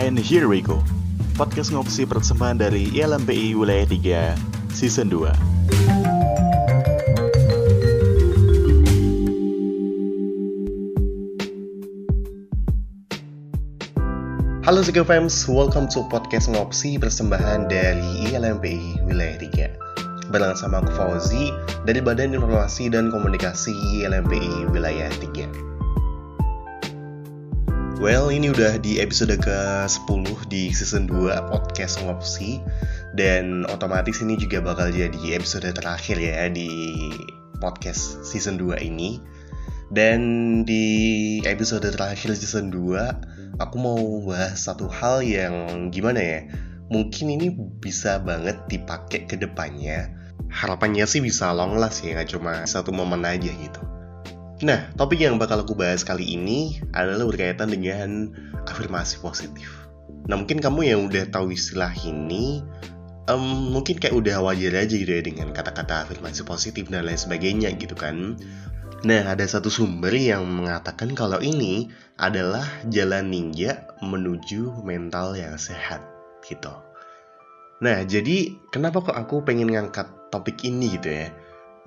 And here we go. Podcast ngopsi persembahan dari ILMPI Wilayah 3 Season 2. Halo Sego Fams, welcome to podcast ngopsi persembahan dari ILMPI Wilayah 3 Bareng sama aku Fauzi dari Badan Informasi dan Komunikasi ILMPI Wilayah 3 Well, ini udah di episode ke-10 di season 2 podcast ngopsi. Dan otomatis ini juga bakal jadi episode terakhir ya di podcast season 2 ini. Dan di episode terakhir season 2 aku mau bahas satu hal yang gimana ya mungkin ini bisa banget dipakai ke depannya. Harapannya sih bisa long last ya nggak cuma satu momen aja gitu nah topik yang bakal aku bahas kali ini adalah berkaitan dengan afirmasi positif nah mungkin kamu yang udah tahu istilah ini um, mungkin kayak udah wajar aja gitu ya dengan kata-kata afirmasi positif dan lain sebagainya gitu kan Nah, ada satu sumber yang mengatakan kalau ini adalah jalan ninja menuju mental yang sehat, gitu. Nah, jadi kenapa kok aku pengen ngangkat topik ini gitu ya?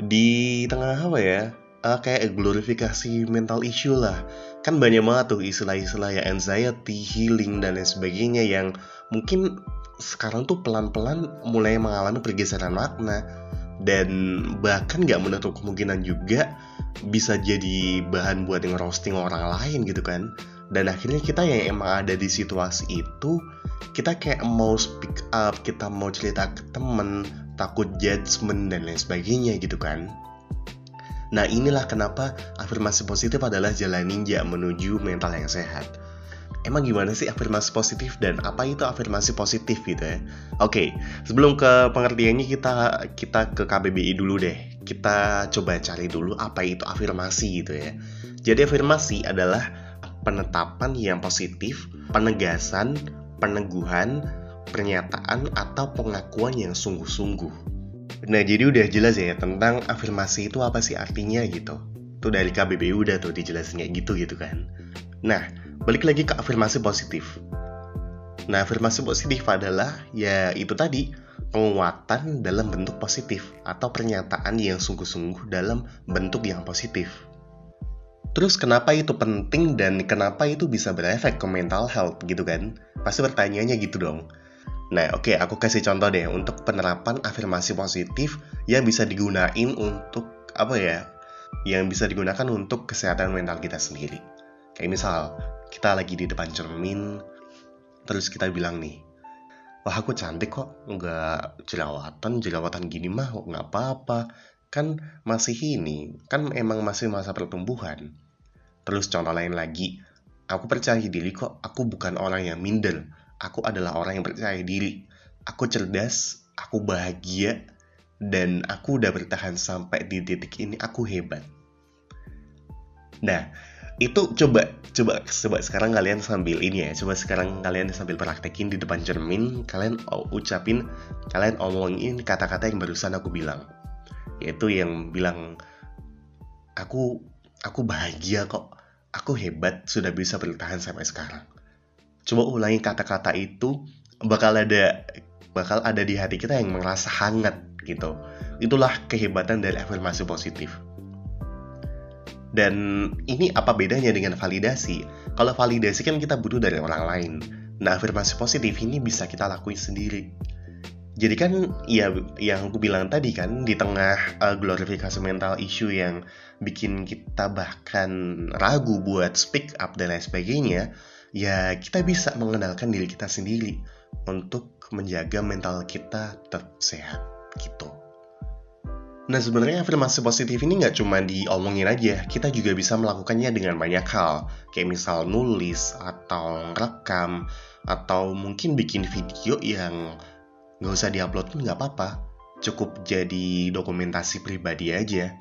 Di tengah apa ya? Uh, kayak glorifikasi mental issue lah. Kan banyak banget tuh istilah-istilah ya anxiety, healing, dan lain sebagainya yang mungkin sekarang tuh pelan-pelan mulai mengalami pergeseran makna. Dan bahkan nggak menutup kemungkinan juga bisa jadi bahan buat yang roasting orang lain gitu kan. Dan akhirnya kita yang emang ada di situasi itu kita kayak mau speak up kita mau cerita ke temen takut judgement dan lain sebagainya gitu kan nah inilah kenapa afirmasi positif adalah jalan ninja menuju mental yang sehat emang gimana sih afirmasi positif dan apa itu afirmasi positif gitu ya oke sebelum ke pengertiannya kita kita ke KBBI dulu deh kita coba cari dulu apa itu afirmasi gitu ya. Jadi afirmasi adalah penetapan yang positif, penegasan, peneguhan, pernyataan atau pengakuan yang sungguh-sungguh. Nah, jadi udah jelas ya tentang afirmasi itu apa sih artinya gitu. Tuh dari KBBI udah tuh dijelasin kayak gitu gitu kan. Nah, balik lagi ke afirmasi positif. Nah, afirmasi positif adalah ya itu tadi penguatan dalam bentuk positif atau pernyataan yang sungguh-sungguh dalam bentuk yang positif. Terus kenapa itu penting dan kenapa itu bisa berefek ke mental health gitu kan? Pasti pertanyaannya gitu dong. Nah oke okay, aku kasih contoh deh untuk penerapan afirmasi positif yang bisa digunain untuk apa ya? Yang bisa digunakan untuk kesehatan mental kita sendiri. Kayak misal kita lagi di depan cermin, terus kita bilang nih, wah aku cantik kok nggak jerawatan jerawatan gini mah nggak apa-apa kan masih ini kan emang masih masa pertumbuhan terus contoh lain lagi aku percaya diri kok aku bukan orang yang minder aku adalah orang yang percaya diri. Aku cerdas aku bahagia dan aku udah bertahan sampai di titik ini aku hebat. Nah itu coba coba coba sekarang kalian sambil ini ya coba sekarang kalian sambil praktekin di depan cermin kalian ucapin kalian omongin kata-kata yang barusan aku bilang. Yaitu yang bilang aku aku bahagia kok. Aku hebat sudah bisa bertahan sampai sekarang coba ulangi kata-kata itu bakal ada bakal ada di hati kita yang merasa hangat gitu itulah kehebatan dari afirmasi positif dan ini apa bedanya dengan validasi? Kalau validasi kan kita butuh dari orang lain. Nah, afirmasi positif ini bisa kita lakuin sendiri. Jadi kan ya yang aku bilang tadi kan di tengah uh, glorifikasi mental issue yang bikin kita bahkan ragu buat speak up dan lain sebagainya, ya kita bisa mengenalkan diri kita sendiri untuk menjaga mental kita tetap sehat gitu. Nah sebenarnya afirmasi positif ini nggak cuma diomongin aja, kita juga bisa melakukannya dengan banyak hal, kayak misal nulis atau rekam atau mungkin bikin video yang nggak usah diupload pun nggak apa-apa, cukup jadi dokumentasi pribadi aja.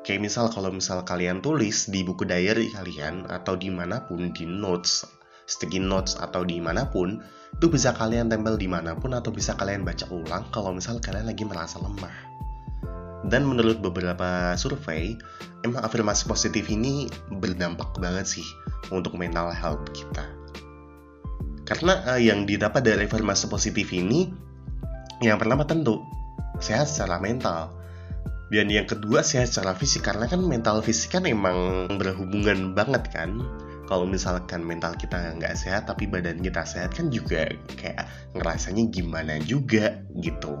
Kayak misal kalau misal kalian tulis di buku diary kalian atau di mana pun di notes, sticky notes atau di mana pun, itu bisa kalian tempel di mana pun atau bisa kalian baca ulang kalau misal kalian lagi merasa lemah. Dan menurut beberapa survei, emang afirmasi positif ini berdampak banget sih untuk mental health kita. Karena uh, yang didapat dari afirmasi positif ini yang pertama tentu sehat secara mental. Dan yang kedua sehat secara fisik karena kan mental fisik kan emang berhubungan banget kan. Kalau misalkan mental kita nggak sehat tapi badan kita sehat kan juga kayak ngerasanya gimana juga gitu.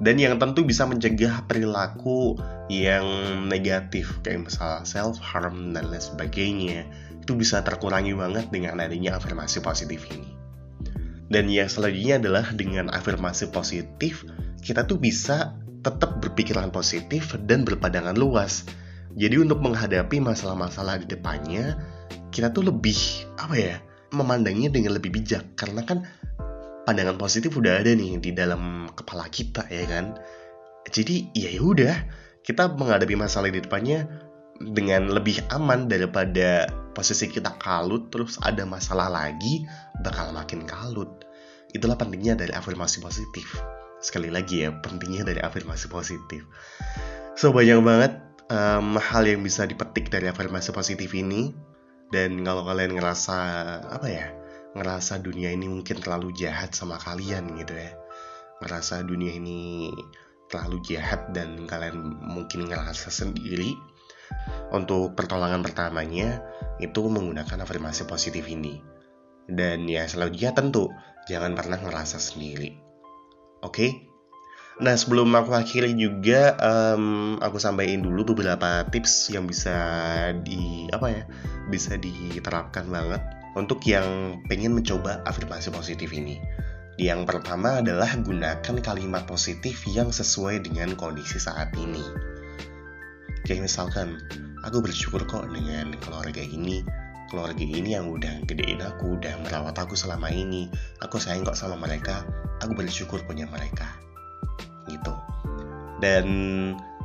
Dan yang tentu bisa mencegah perilaku yang negatif kayak misal self harm dan lain sebagainya itu bisa terkurangi banget dengan adanya afirmasi positif ini. Dan yang selanjutnya adalah dengan afirmasi positif, kita tuh bisa tetap berpikiran positif dan berpandangan luas. Jadi untuk menghadapi masalah-masalah di depannya, kita tuh lebih apa ya, memandangnya dengan lebih bijak karena kan pandangan positif udah ada nih di dalam kepala kita ya kan. Jadi ya udah, kita menghadapi masalah di depannya dengan lebih aman daripada posisi kita kalut terus ada masalah lagi bakal makin kalut. Itulah pentingnya dari afirmasi positif. Sekali lagi ya, pentingnya dari afirmasi positif. So banyak banget um, hal yang bisa dipetik dari afirmasi positif ini. Dan kalau kalian ngerasa apa ya, ngerasa dunia ini mungkin terlalu jahat sama kalian gitu ya, ngerasa dunia ini terlalu jahat dan kalian mungkin ngerasa sendiri, untuk pertolongan pertamanya itu menggunakan afirmasi positif ini. Dan ya selanjutnya tentu jangan pernah ngerasa sendiri. Oke? Okay? Nah sebelum aku akhiri juga um, aku sampaikan dulu beberapa tips yang bisa di apa ya bisa diterapkan banget untuk yang pengen mencoba afirmasi positif ini. Yang pertama adalah gunakan kalimat positif yang sesuai dengan kondisi saat ini. Kayak misalkan, aku bersyukur kok dengan keluarga ini. Keluarga ini yang udah gedein aku, udah merawat aku selama ini. Aku sayang kok sama mereka, aku bersyukur punya mereka. Gitu. Dan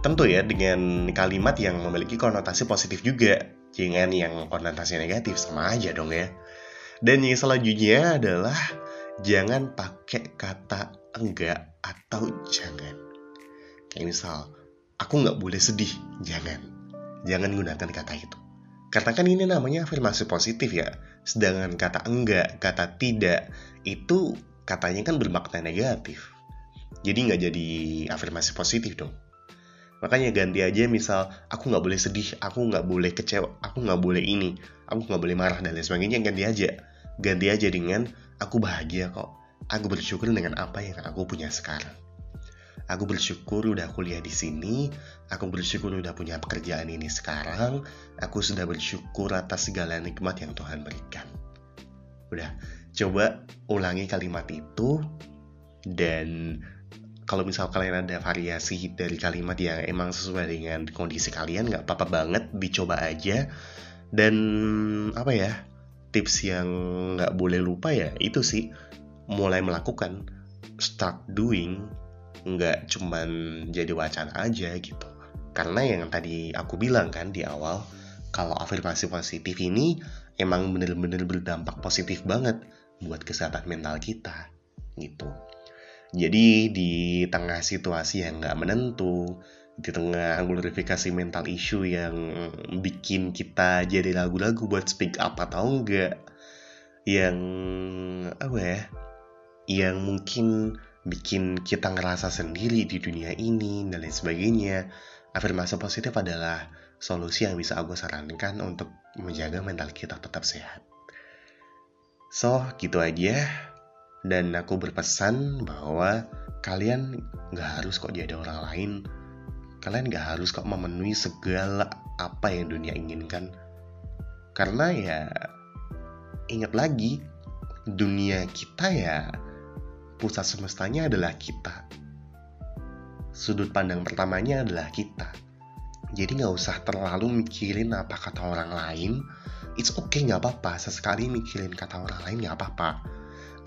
tentu ya dengan kalimat yang memiliki konotasi positif juga. Jangan yang konotasi negatif, sama aja dong ya. Dan yang selanjutnya adalah jangan pakai kata enggak atau jangan. Kayak misal, aku nggak boleh sedih. Jangan. Jangan gunakan kata itu. Karena kan ini namanya afirmasi positif ya. Sedangkan kata enggak, kata tidak, itu katanya kan bermakna negatif. Jadi nggak jadi afirmasi positif dong. Makanya ganti aja misal aku nggak boleh sedih, aku nggak boleh kecewa, aku nggak boleh ini, aku nggak boleh marah dan lain sebagainya. Ganti aja. Ganti aja dengan aku bahagia kok. Aku bersyukur dengan apa yang aku punya sekarang. Aku bersyukur udah kuliah di sini. Aku bersyukur udah punya pekerjaan ini sekarang. Aku sudah bersyukur atas segala nikmat yang Tuhan berikan. Udah, coba ulangi kalimat itu dan kalau misal kalian ada variasi dari kalimat yang emang sesuai dengan kondisi kalian nggak apa-apa banget dicoba aja dan apa ya tips yang nggak boleh lupa ya itu sih mulai melakukan start doing nggak cuman jadi wacana aja gitu. Karena yang tadi aku bilang kan di awal kalau afirmasi positif ini emang bener-bener berdampak positif banget buat kesehatan mental kita gitu. Jadi di tengah situasi yang nggak menentu di tengah glorifikasi mental issue yang bikin kita jadi lagu-lagu buat speak up atau enggak yang apa ya yang mungkin bikin kita ngerasa sendiri di dunia ini dan lain sebagainya. Afirmasi positif adalah solusi yang bisa aku sarankan untuk menjaga mental kita tetap sehat. So, gitu aja. Dan aku berpesan bahwa kalian gak harus kok jadi orang lain. Kalian gak harus kok memenuhi segala apa yang dunia inginkan. Karena ya, ingat lagi, dunia kita ya pusat semestanya adalah kita. Sudut pandang pertamanya adalah kita. Jadi nggak usah terlalu mikirin apa kata orang lain. It's okay nggak apa-apa. Sesekali mikirin kata orang lain nggak apa-apa.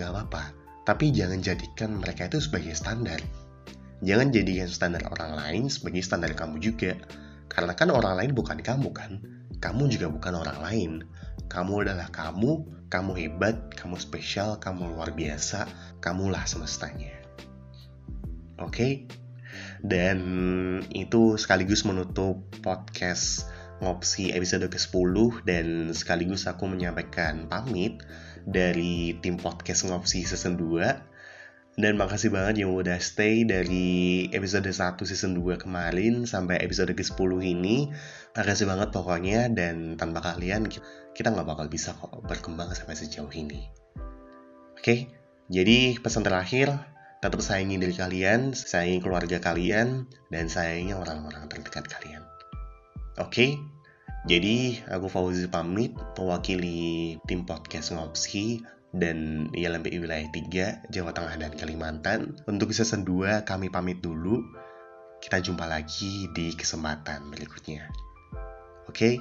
Nggak apa-apa. Tapi jangan jadikan mereka itu sebagai standar. Jangan jadikan standar orang lain sebagai standar kamu juga. Karena kan orang lain bukan kamu kan. Kamu juga bukan orang lain. Kamu adalah kamu, kamu hebat, kamu spesial, kamu luar biasa, kamulah semestanya. Oke? Okay? Dan itu sekaligus menutup podcast ngopsi episode ke-10 dan sekaligus aku menyampaikan pamit dari tim podcast ngopsi season 2 dan makasih banget yang udah stay dari episode 1 season 2 kemarin sampai episode ke-10 ini makasih banget pokoknya dan tanpa kalian kita nggak bakal bisa kok berkembang sampai sejauh ini oke jadi pesan terakhir tetap sayangi diri kalian, sayangi keluarga kalian, dan sayangi orang-orang terdekat kalian. Oke, okay? jadi aku Fauzi pamit mewakili tim podcast Ngopsi dan YLMPI Wilayah 3, Jawa Tengah dan Kalimantan. Untuk season 2 kami pamit dulu. Kita jumpa lagi di kesempatan berikutnya. Oke, okay?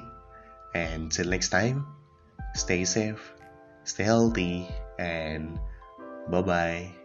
and till next time, stay safe, stay healthy, and bye-bye.